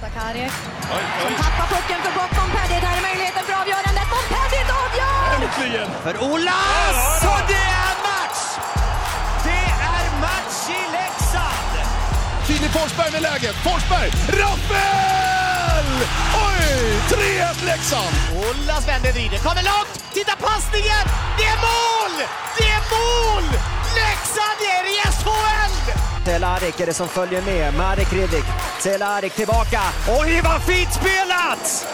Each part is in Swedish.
Sakaric som tappar pucken för gott. Montpellier, där är möjligheten för avgörandet. Montpellier avgör! Äntligen! För Olas! Och det är match! Det är match i Leksand! Filip Forsberg med läget. Forsberg! Rappel! Oj! 3-1 Leksand! Olas vänder, vrider, kommer långt! Titta passningen! Det är mål! Det är mål! Leksand är i SHL! Cehlárik är det som följer med. Marek Hrivik. Cehlárik tillbaka. Oj, vad fint spelat!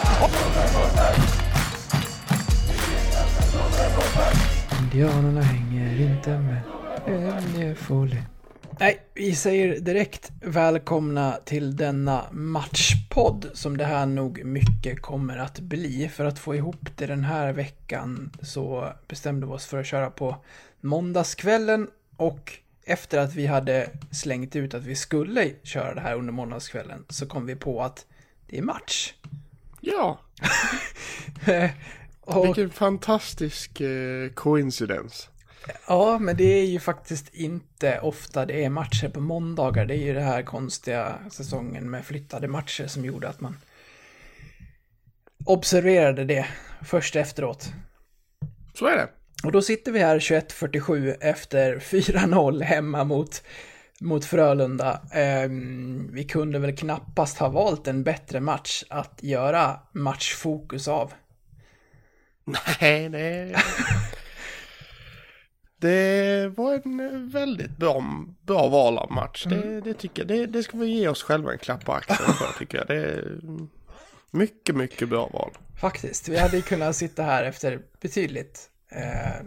Indianerna hänger inte med. Ännu. Nej, vi säger direkt välkomna till denna matchpodd som det här nog mycket kommer att bli. För att få ihop det den här veckan så bestämde vi oss för att köra på måndagskvällen och efter att vi hade slängt ut att vi skulle köra det här under måndagskvällen så kom vi på att det är match. Ja, Och, vilken fantastisk eh, coincidence. ja, men det är ju faktiskt inte ofta det är matcher på måndagar. Det är ju det här konstiga säsongen med flyttade matcher som gjorde att man observerade det först efteråt. Så är det. Och då sitter vi här 21.47 efter 4-0 hemma mot, mot Frölunda. Ehm, vi kunde väl knappast ha valt en bättre match att göra matchfokus av. Nej, det... Det var en eh, väldigt bra, bra val av match. Det, det tycker jag. Det, det ska vi ge oss själva en klapp på axeln för tycker jag. Det är mycket, mycket bra val. Faktiskt, vi hade kunnat sitta här efter betydligt eh,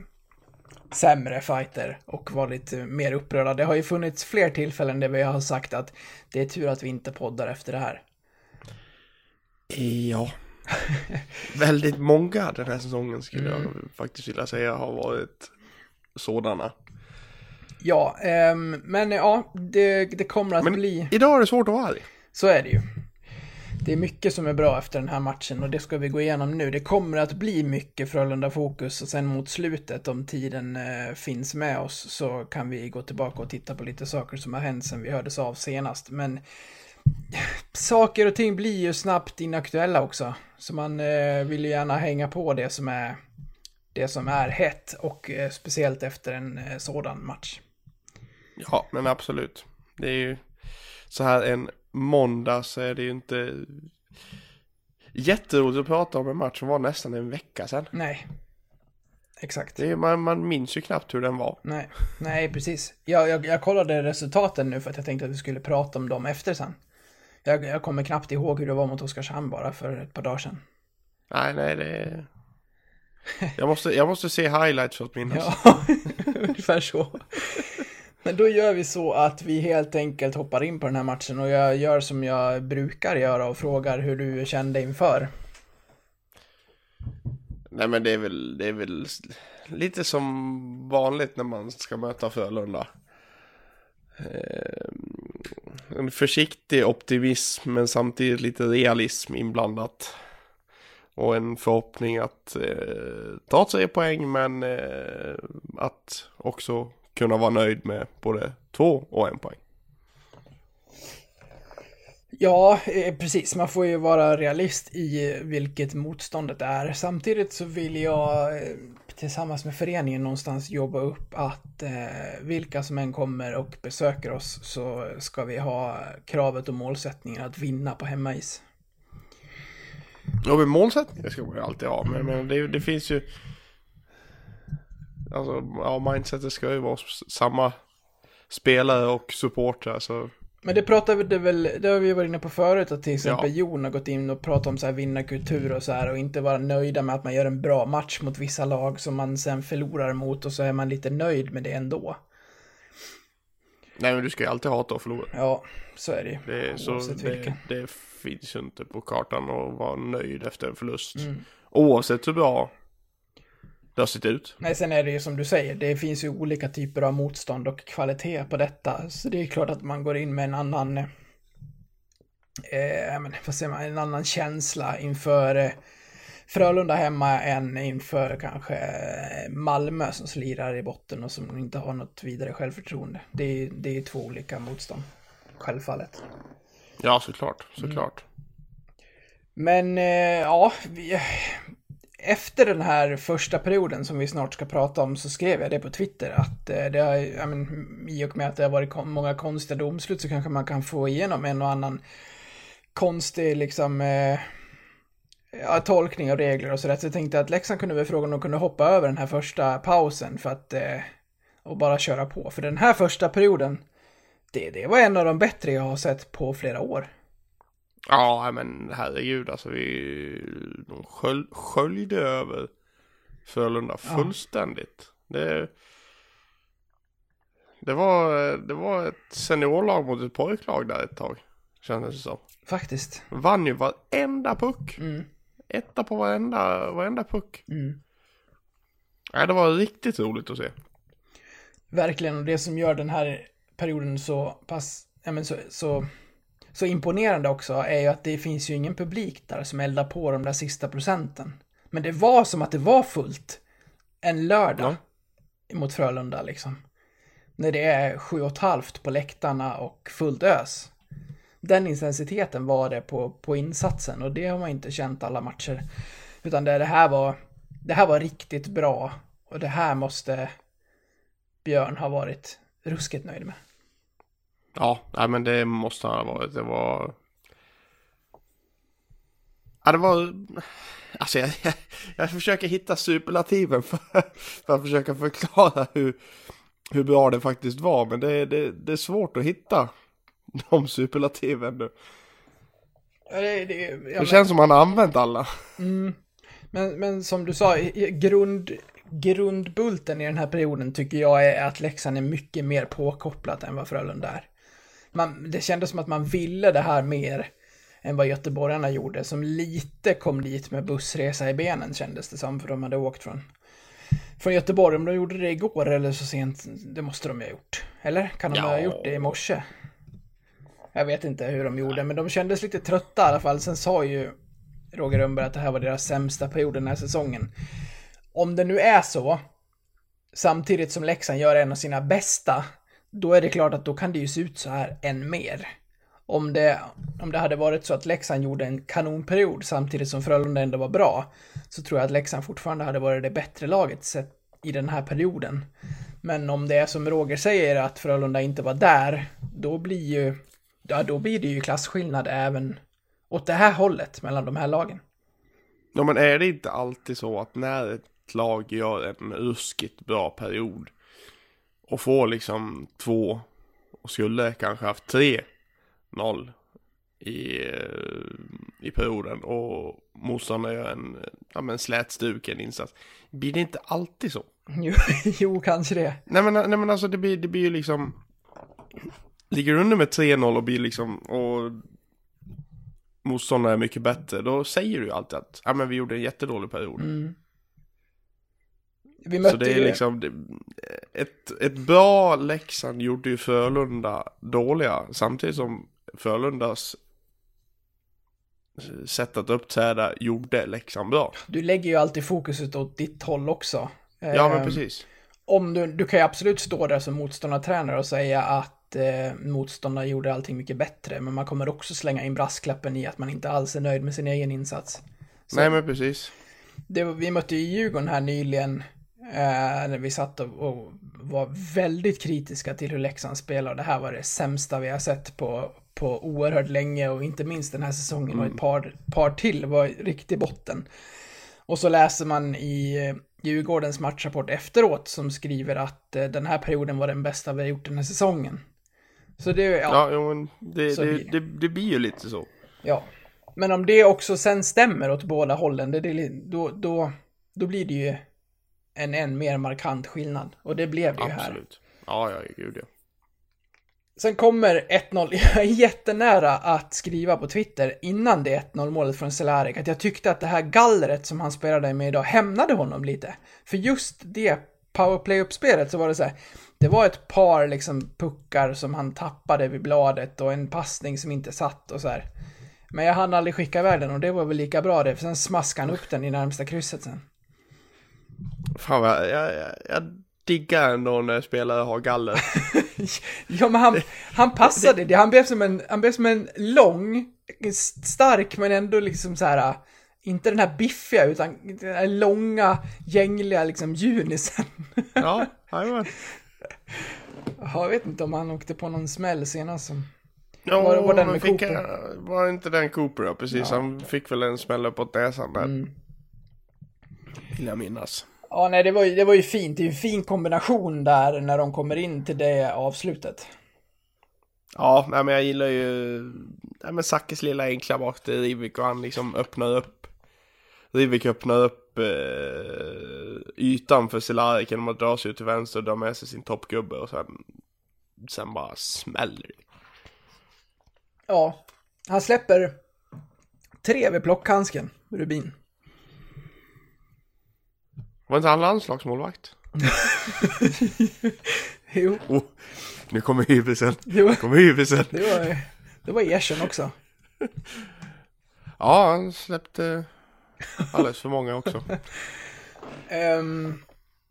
sämre fighter och vara lite mer upprörda. Det har ju funnits fler tillfällen där vi har sagt att det är tur att vi inte poddar efter det här. Ja. väldigt många den här säsongen skulle jag faktiskt vilja säga har varit sådana. Ja, ehm, men ja, det, det kommer att Men bli... idag är det svårt att vara arg. Så är det ju. Det är mycket som är bra efter den här matchen och det ska vi gå igenom nu. Det kommer att bli mycket Frölunda-fokus och sen mot slutet, om tiden eh, finns med oss, så kan vi gå tillbaka och titta på lite saker som har hänt sen vi hördes av senast. Men eh, saker och ting blir ju snabbt inaktuella också. Så man eh, vill ju gärna hänga på det som är, det som är hett och eh, speciellt efter en eh, sådan match. Ja, men absolut. Det är ju så här en måndag så är det ju inte jätteroligt att prata om en match som var nästan en vecka sedan. Nej. Exakt. Är, man, man minns ju knappt hur den var. Nej, nej precis. Jag, jag, jag kollade resultaten nu för att jag tänkte att vi skulle prata om dem efter sen. Jag, jag kommer knappt ihåg hur det var mot Oskarshamn bara för ett par dagar sedan. Nej, nej, det. Jag måste, jag måste se highlights för att minnas. Ja, ungefär så. Men då gör vi så att vi helt enkelt hoppar in på den här matchen och jag gör som jag brukar göra och frågar hur du kände inför. Nej, men det är väl, det är väl lite som vanligt när man ska möta Frölunda. Eh, en försiktig optimism men samtidigt lite realism inblandat. Och en förhoppning att eh, ta tre poäng men eh, att också kunna vara nöjd med både två och en poäng. Ja, eh, precis. Man får ju vara realist i vilket motståndet är. Samtidigt så vill jag eh, tillsammans med föreningen någonstans jobba upp att eh, vilka som än kommer och besöker oss så ska vi ha kravet och målsättningen att vinna på hemmais. Ja men målsättningar ska man ju alltid ha men, men det, det finns ju Alltså ja mindsetet ska ju vara samma spelare och supportrar så Men det pratade vi väl, det har vi varit inne på förut, att till exempel Ja. Jon har gått in och pratat om så här vinnarkultur och så här och inte vara nöjda med att man gör en bra match mot vissa lag som man sen förlorar mot och så är man lite nöjd med det ändå. Nej men du ska ju alltid hata att förlora. Ja, så är det ju. Det, är, så det, det finns ju inte på kartan att vara nöjd efter en förlust. Mm. Oavsett hur bra det har sett ut. Nej, sen är det ju som du säger, det finns ju olika typer av motstånd och kvalitet på detta. Så det är klart att man går in med en annan, eh, men, vad säger man, en annan känsla inför eh, Frölunda hemma än inför kanske eh, Malmö som slirar i botten och som inte har något vidare självförtroende. Det är, det är två olika motstånd, självfallet. Ja såklart, såklart. Men eh, ja, vi, efter den här första perioden som vi snart ska prata om så skrev jag det på Twitter att eh, det har, ja, men, i och med att det har varit många konstiga domslut så kanske man kan få igenom en och annan konstig liksom eh, ja, tolkning av regler och sådär. Så jag tänkte att Leksand kunde väl fråga om de kunde hoppa över den här första pausen för att eh, och bara köra på. För den här första perioden, det, det var en av de bättre jag har sett på flera år. Ja, men herregud alltså vi de skölj, sköljde över Frölunda fullständigt. Det, det, var, det var ett seniorlag mot ett pojklag där ett tag. Kändes det som. Faktiskt. Vann ju varenda puck. Mm. Etta på varenda, varenda puck. Mm. Nej, det var riktigt roligt att se. Verkligen, och det som gör den här perioden så pass, ja men så, så, så imponerande också är ju att det finns ju ingen publik där som eldar på de där sista procenten. Men det var som att det var fullt en lördag mot Frölunda liksom. När det är sju och ett halvt på läktarna och fullt ös. Den intensiteten var det på, på insatsen och det har man inte känt alla matcher. Utan det, det här var, det här var riktigt bra och det här måste Björn ha varit ruskigt nöjd med. Ja, nej men det måste han ha varit. Det var... Ja, det var... Alltså jag, jag, jag försöker hitta superlativen för, för att försöka förklara hur, hur bra det faktiskt var. Men det, det, det är svårt att hitta de superlativen nu. Ja, det, det, Det men, känns som han har använt alla. men, men som du sa, grund, grundbulten i den här perioden tycker jag är att Leksand är mycket mer påkopplat än vad Frölunda är. Man, det kändes som att man ville det här mer än vad göteborgarna gjorde, som lite kom dit med bussresa i benen kändes det som, för de hade åkt från, från Göteborg. Om de gjorde det igår eller så sent, det måste de ju ha gjort. Eller? Kan de ha Ja. gjort det i morse? Jag vet inte hur de gjorde, men de kändes lite trötta i alla fall. Sen sa ju Roger Rönnberg att det här var deras sämsta period den här säsongen. Om det nu är så, samtidigt som Leksand gör en av sina bästa, då är det klart att då kan det ju se ut så här än mer. Om det, om det hade varit så att Leksand gjorde en kanonperiod samtidigt som Frölunda ändå var bra, så tror jag att Leksand fortfarande hade varit det bättre laget sett i den här perioden. Men om det är som Roger säger att Frölunda inte var där, då blir ju, ja, då blir det ju klasskillnad även åt det här hållet mellan de här lagen. Ja men är det inte alltid så att när ett lag gör en ruskigt bra period och får liksom två och skulle kanske haft tre noll i, eh, i perioden och motståndaren gör en, ja, men slätstruken insats. Blir det inte alltid så? Jo, jo kanske det. Nej men, nej, men alltså det blir, det blir ju liksom Ligger under med 3-0 och blir liksom och motståndaren är mycket bättre, då säger du ju alltid att ja men vi gjorde en jättedålig period. Mm. Vi Så mötte det är ju, liksom det, ett, ett bra Leksand gjorde ju Frölunda dåliga samtidigt som Frölundas sätt att uppträda gjorde Leksand bra. du lägger ju alltid fokuset åt ditt håll också. Ja men Ehm, precis. Om du, du kan ju absolut stå där som motståndartränare och säga att eh, motståndare gjorde allting mycket bättre, men man kommer också slänga in brasklappen i att man inte alls är nöjd med sin egen insats. Så Nej men precis. det, vi mötte ju Djurgården här nyligen, eh, när vi satt och, och var väldigt kritiska till hur Leksand spelar. Det här var det sämsta vi har sett på, på oerhört länge och inte minst den här säsongen och ett par, par till var riktig botten. Och så läser man i eh, Djurgårdens matchrapport efteråt som skriver att eh, den här perioden var den bästa vi har gjort den här säsongen. Så det, ja, Ja, men det, det, blir det, det blir ju lite så. Ja. Men om det också sen stämmer åt båda hållen, det, det, då, då, då blir det ju en än mer markant skillnad. Och det blev det ju här. Absolut. Ja, ja, gud ja. Sen kommer 1-0. Jag är jättenära att skriva på Twitter innan det 1-0 målet från Cehlarik att jag tyckte att det här gallret som han spelade med idag hämnade honom lite. För just det powerplay-uppspelet så var det så här. Det var ett par liksom puckar som han tappade vid bladet och en passning som inte satt och så här. Men jag hann aldrig skicka iväg den och det var väl lika bra det, för sen smaskade han upp den i närmsta krysset sen. Fan vad, jag, jag, jag diggar ändå när spelare har galler. Ja, men han, han passade det. Han blev som en, han blev som en lång, stark, men ändå liksom så här, inte den här biffiga, utan den här långa, gängliga liksom junisen. Ja, jajamän. Ja, Jag vet inte om han åkte på någon smäll senast som... Ja, Var- var den med fick Cooper? Var inte den Cooper ja, precis. Han fick väl en smäll uppåt näsan där. Mm. Vill jag minnas. Ja, nej, det var, ju, det var ju fint. Det är en fin kombination där när de kommer in till det avslutet. Ja, nej, men jag gillar ju nej, men Sackes lilla enkla bak till Rivik och han liksom öppnar upp Rivik öppnar upp eh, ytan för Cehlárik genom att dra sig ut till vänster och dra med sig sin toppgubbe och sen Sen bara smäller. Ja, han släpper tre vid plockhandsken, Rubin. Var inte han landslagsmålvakt? Jo, Oh, nu kommer hybrisen. Nu kommer hybrisen. det var, det var också. Ja, han släppte alldeles för många också. Um,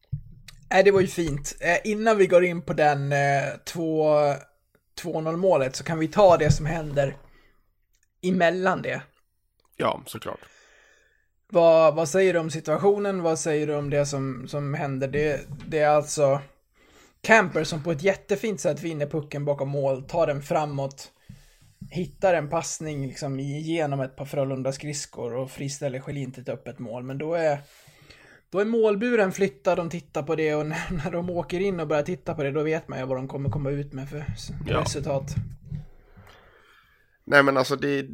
nej, det var ju fint. Eh, innan vi går in på den eh, 2 2-0 målet så kan vi ta det som händer emellan det. Ja, såklart. Vad, vad säger du om situationen? Vad säger du om det som, som händer? Det, det är alltså Camper som på ett jättefint sätt vinner pucken bakom mål, tar den framåt, hittar en passning liksom igenom ett par Frölunda skridskor och friställer Schelin till ett öppet mål. Men då är, då är målburen flyttad, de tittar på det och när, när de åker in och börjar titta på det då vet man ju vad de kommer komma ut med för Ja. resultat. Nej men alltså det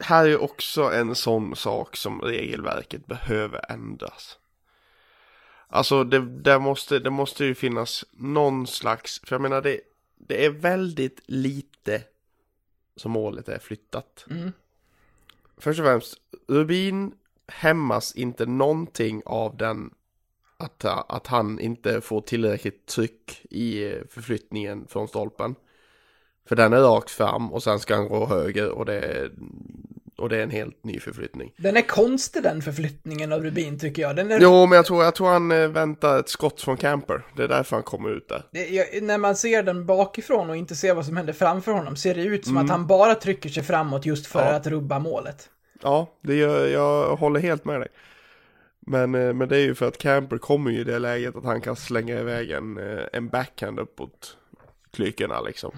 Här är också en sån sak som regelverket behöver ändras. Alltså det, det, måste, det måste ju finnas någon slags, för jag menar det, det är väldigt lite som målet är flyttat. Mm. Först och främst, Rubin hämmas inte någonting av den att, att han inte får tillräckligt tryck i förflyttningen från stolpen. För den är rakt fram och sen ska han gå höger och det och det är en helt ny förflyttning. Den är konstig den förflyttningen av Rubin tycker jag. Den är Jo, men jag tror, jag tror han eh, väntar ett skott från Camper. Det är därför han kommer ut där. Det, jag, när man ser den bakifrån och inte ser vad som händer framför honom ser det ut som att han bara trycker sig framåt just för Ja. att rubba målet. Ja, det gör, jag håller helt med dig. Men, eh, men det är ju för att Camper kommer ju i det läget att han kan slänga iväg en, eh, en backhand uppåt klykorna liksom.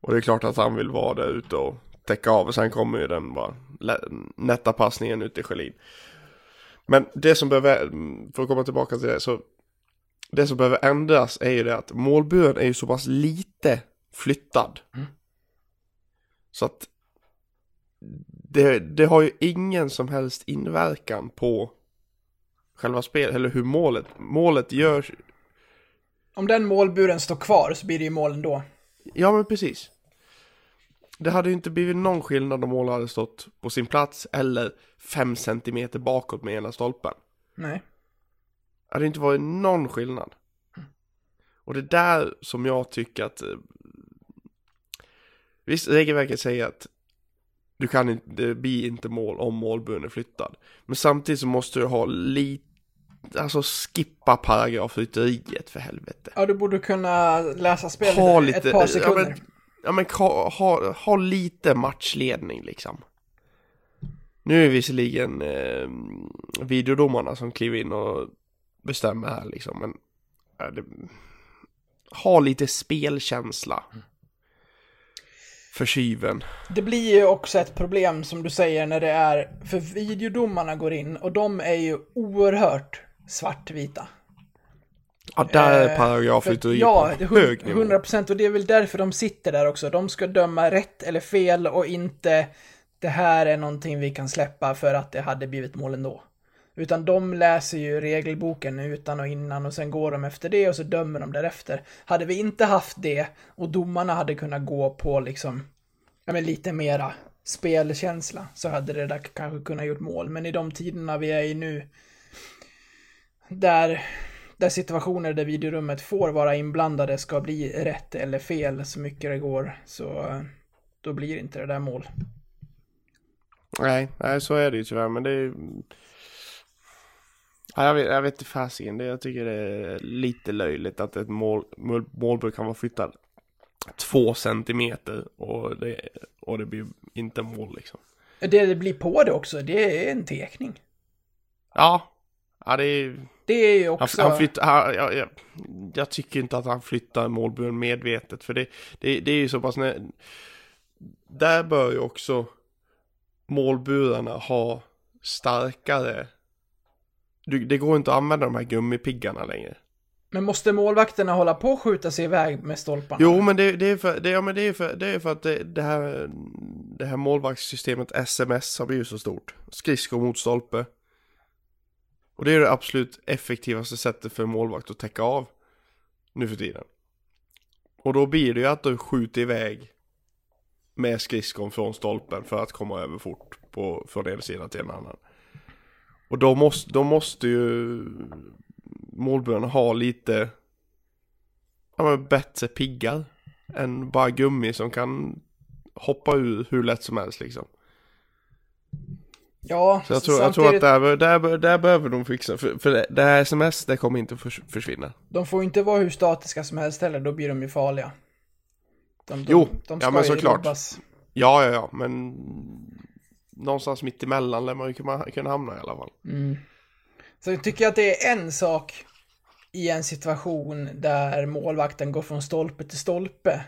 Och det är klart att han vill vara där ute och täcka av och sen kommer ju den bara nätta passningen ut till Schelin. Men det som behöver, för att komma tillbaka till det, så det som behöver ändras är ju det att målburen är ju så pass lite flyttad. Så att det, det har ju ingen som helst inverkan på själva spelet, eller hur målet, målet görs. Om den målburen står kvar så blir det ju mål ändå. Ja men precis. Det hade ju inte blivit någon skillnad om målet hade stått på sin plats eller fem centimeter bakåt med ena stolpen. Nej. Det hade inte varit någon skillnad. Och det är där som jag tycker att eh, Visst, regelverket säger att du kan inte, det blir inte mål om målburen är flyttad. Men samtidigt så måste du ha lite, alltså skippa paragrafrytteriet för helvete. Ja, du borde kunna läsa spelet Ha ett par ja sekunder. men, ja, men ha, ha, ha lite matchledning liksom. Nu är det visserligen eh, videodomarna som kliver in och bestämmer här liksom, men ja, det, ha lite spelkänsla. För tjuven. Det blir ju också ett problem som du säger när det är, för videodomarna går in och de är ju oerhört svartvita. Ja, där är Eh, paragrafrytteriet Ja, på hög nivå. 100 procent och det är väl därför de sitter där också. De ska döma rätt eller fel och inte det här är någonting vi kan släppa för att det hade blivit mål ändå. Utan de läser ju regelboken utan och innan och sen går de efter det och så dömer de därefter. Hade vi inte haft det och domarna hade kunnat gå på liksom, ja men lite mera spelkänsla så hade det där kanske kunnat gjort mål. Men i de tiderna vi är i nu, där, där situationer där videorummet får vara inblandade ska bli rätt eller fel så mycket det går, så eh, då blir inte det där mål. Nej, nej, så är det ju tyvärr, men det är jag, vet, jag vet inte fasiken, jag tycker det är lite löjligt att ett mål, mål, målbur kan vara flyttad två centimeter och det, och det blir inte mål liksom. Det det blir på det också, det är en tekning. Ja, ja det är... Det är ju Han, också... han flyttar, han, jag, jag, jag tycker inte att han flyttar målburen medvetet för det, det, det är ju så pass när, Där bör ju också målburarna ha starkare du, Det går inte att använda de här gummipiggarna längre. Men måste målvakterna hålla på och skjuta sig iväg med stolparna? Jo, men det, det är för, det, ja, men det är för, det är för att det, det här, det här målvaktssystemet SMS har blivit så stort. Skridskor mot stolpe. Och det är det absolut effektivaste sättet för en målvakt att täcka av nu för tiden. Och då blir det ju att du skjuter iväg med skridskon från stolpen för att komma över fort på, från en sida till en annan. Och då måste, då måste ju målburarna ha lite ja, men bättre piggar än bara gummi som kan hoppa ur hur lätt som helst liksom. Ja, Så jag tror, jag tror samtidigt, att där, där, där behöver de fixa, för, för det, det här sms det kommer inte förs- försvinna. de får inte vara hur statiska som helst heller, då blir de ju farliga. De, de, Jo, de ja, men såklart. rubbas. Ja, ja, ja, men någonstans mitt emellan lär man ju kunna, kunna hamna i alla fall. Så jag tycker att det är en sak i en situation där målvakten går från stolpe till stolpe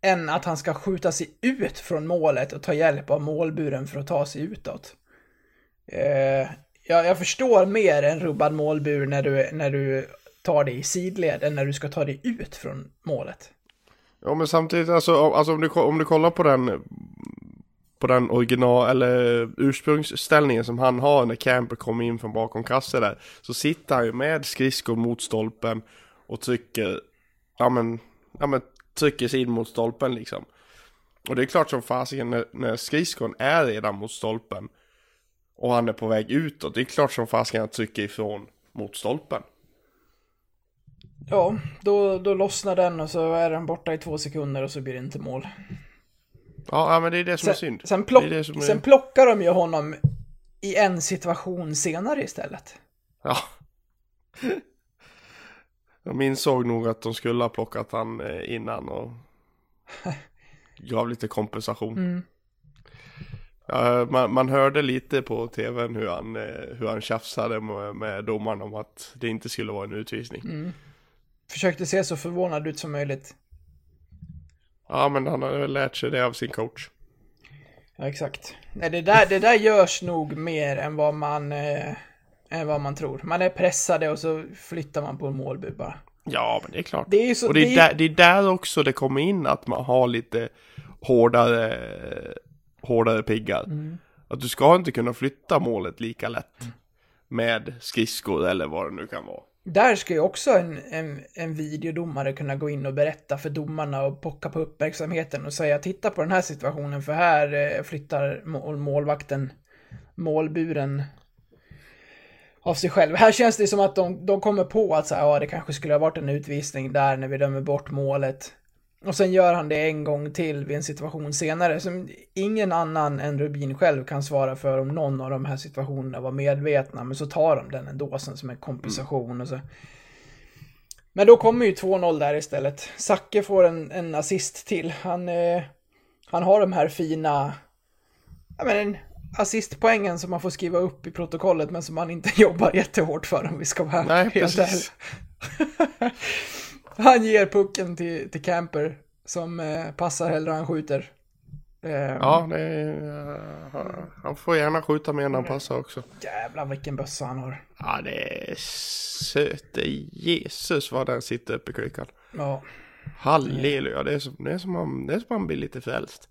än att han ska skjuta sig ut från målet och ta hjälp av målburen för att ta sig utåt. Eh, jag, jag förstår mer en rubbad målbur när du, när du tar dig i sidled än när du ska ta dig ut från målet. Ja, men samtidigt alltså, om- alltså om, du, om du kollar på den på den original eller ursprungsställningen som han har när Camper kommer in från bakom kassen där så sitter han ju med skridskor mot stolpen och trycker ja men, ja men trycker sig in mot stolpen liksom. Och det är klart som fasiken när, när skridskon är redan mot stolpen och han är på väg utåt, det är klart som fasiken han trycker ifrån mot stolpen. Ja, då, då lossnar den och så är den borta i två sekunder och så blir det inte mål. Ja, men det är det som är Sen, synd. sen, plock, det är det är... sen plockar de ju honom i en situation senare istället. Ja. De insåg nog att de skulle ha plockat han eh, innan och gav lite kompensation. Ja, man, man hörde lite på tvn hur han, eh, hur han tjafsade med, med domaren om att det inte skulle vara en utvisning. Försökte se så förvånad ut som möjligt. Ja, men han har lärt sig det av sin coach. Ja, exakt. Nej, det där, det där görs nog mer än vad man, eh, än vad man tror. Man är pressade och så flyttar man på en målbur bara. Ja, men det är klart. Det är så... och det är, det är, där, det är där också det kommer in att man har lite hårdare, hårdare piggar. Mm. Att du ska inte kunna flytta målet lika lätt med skridskor eller vad det nu kan vara. Där ska ju också en, en, en videodomare kunna gå in och berätta för domarna och pocka på uppmärksamheten och säga titta på den här situationen för här eh, flyttar mål, målvakten målburen av sig själv. Här känns det som att de, de kommer på att så här, ja, det kanske skulle ha varit en utvisning där när vi dömer bort målet. Och sen gör han det en gång till vid en situation senare som ingen annan än Rubin själv kan svara för om någon av de här situationerna var medvetna. Men så tar de den ändå sen som en kompensation och så. Men då kommer ju 2-0 där istället. Zacke får en, en assist till. Han, eh, han har de här fina, ja men assistpoängen som man får skriva upp i protokollet men som man inte jobbar jättehårt för om vi ska vara Nej, helt ärliga. Han ger pucken till, till Camper som eh, passar hellre än han skjuter. Eh, Ja, är, eh, han får gärna skjuta med en han passar också. Jävlar vilken bössa han har. Ja, det är söte Jesus vad den sitter uppe i klykan. Ja. Halleluja, det är som, det är som, man, det är som man blir lite frälst.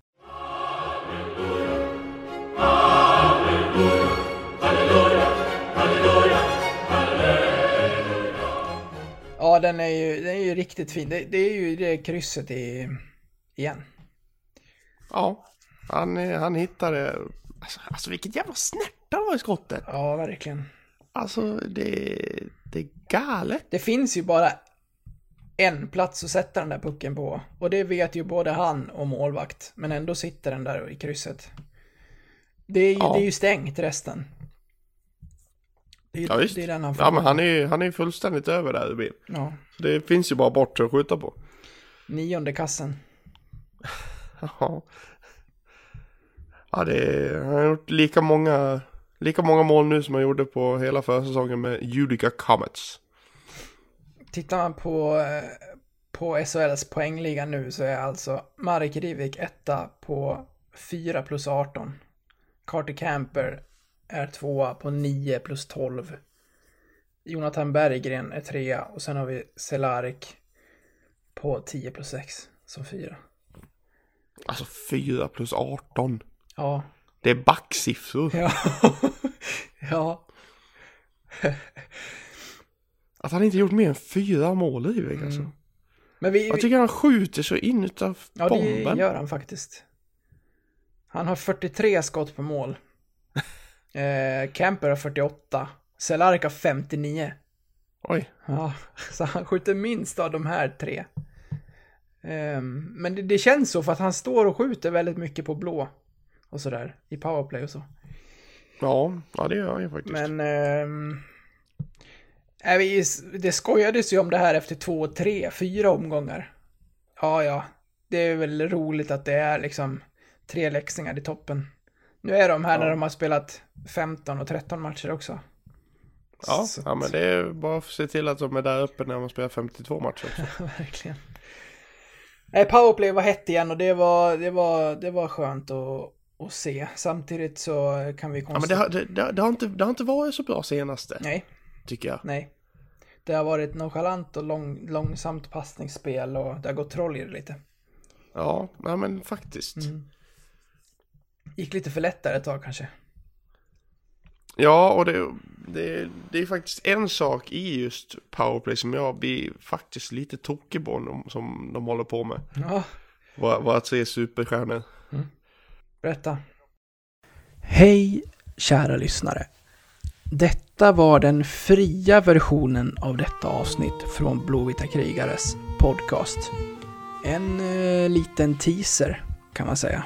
Ja, den är ju, den är ju riktigt fin. Det, det är ju det krysset i, igen. Ja, han, han hittade, alltså, alltså vilket jävla snärt han var i skottet. Ja, verkligen. Alltså det, det är galet. Det finns ju bara en plats att sätta den där pucken på. Och det vet ju både han och målvakt. Men ändå sitter den där i krysset. Det är ju, Ja. det är ju stängt resten. Det är, Ja visst. det är den han får. Ja men han är han är fullständigt över där Rubin. Ja. Så det finns ju bara bort att skjuta på. Nionde kassen. Ja. Ja det är, han har gjort lika många, lika många mål nu som han gjorde på hela försäsongen med Judica Comets. Tittar man på, eh, på SHLs poängliga nu så är alltså Marek Rivik etta på 4 plus 18. Carter Camper är tvåa på 9 plus 12. Jonathan Berggren är trea och sen har vi Cehlarik på 10 plus 6 som fyra. Alltså 4 plus 18. Ja. Det är backsiffror. Ja. ja. Att han inte gjort mer än fyra mål i Rivik alltså. Mm. Men vi... Jag tycker han skjuter så in utav Ja, det bomben. gör han faktiskt. Han har 43 skott på mål. Eh, Camper har 48. Cehlarik har 59. Oj. Ja, så han skjuter minst av de här tre. Ehm, men det, det känns så för att han står och skjuter väldigt mycket på blå. Och sådär, i powerplay och så. Ja, ja det gör han ju faktiskt. Men... är vi, det skojades ju om det här efter två, tre, fyra omgångar. Ja, ja. Det är väl roligt att det är liksom tre läxingar i toppen. Nu är de här Ja. när de har spelat 15 och 13 matcher också. ja, Så ja, men det är bara att se till att de är där uppe när man spelar 52 matcher också. Verkligen. Nej, powerplay var hett igen och det var, det var, det var skönt att, att se. Samtidigt så kan vi Ja, men det konstatera... har, det, det, har inte, det har inte varit så bra senaste, Nej, tycker jag. nej. Det har varit nonchalant och lång, långsamt passningsspel och det har gått troll i det lite. Ja, nej, men faktiskt. Mm. Gick lite för lätt där ett tag kanske. Ja, och det, det, det är faktiskt en sak i just powerplay som jag blir faktiskt lite tokig på som de håller på med. Ja, Var, var att se superstjärnor. berätta. Hej, kära lyssnare. Detta var den fria versionen av detta avsnitt från Blåvita krigares podcast. En eh, liten teaser, kan man säga.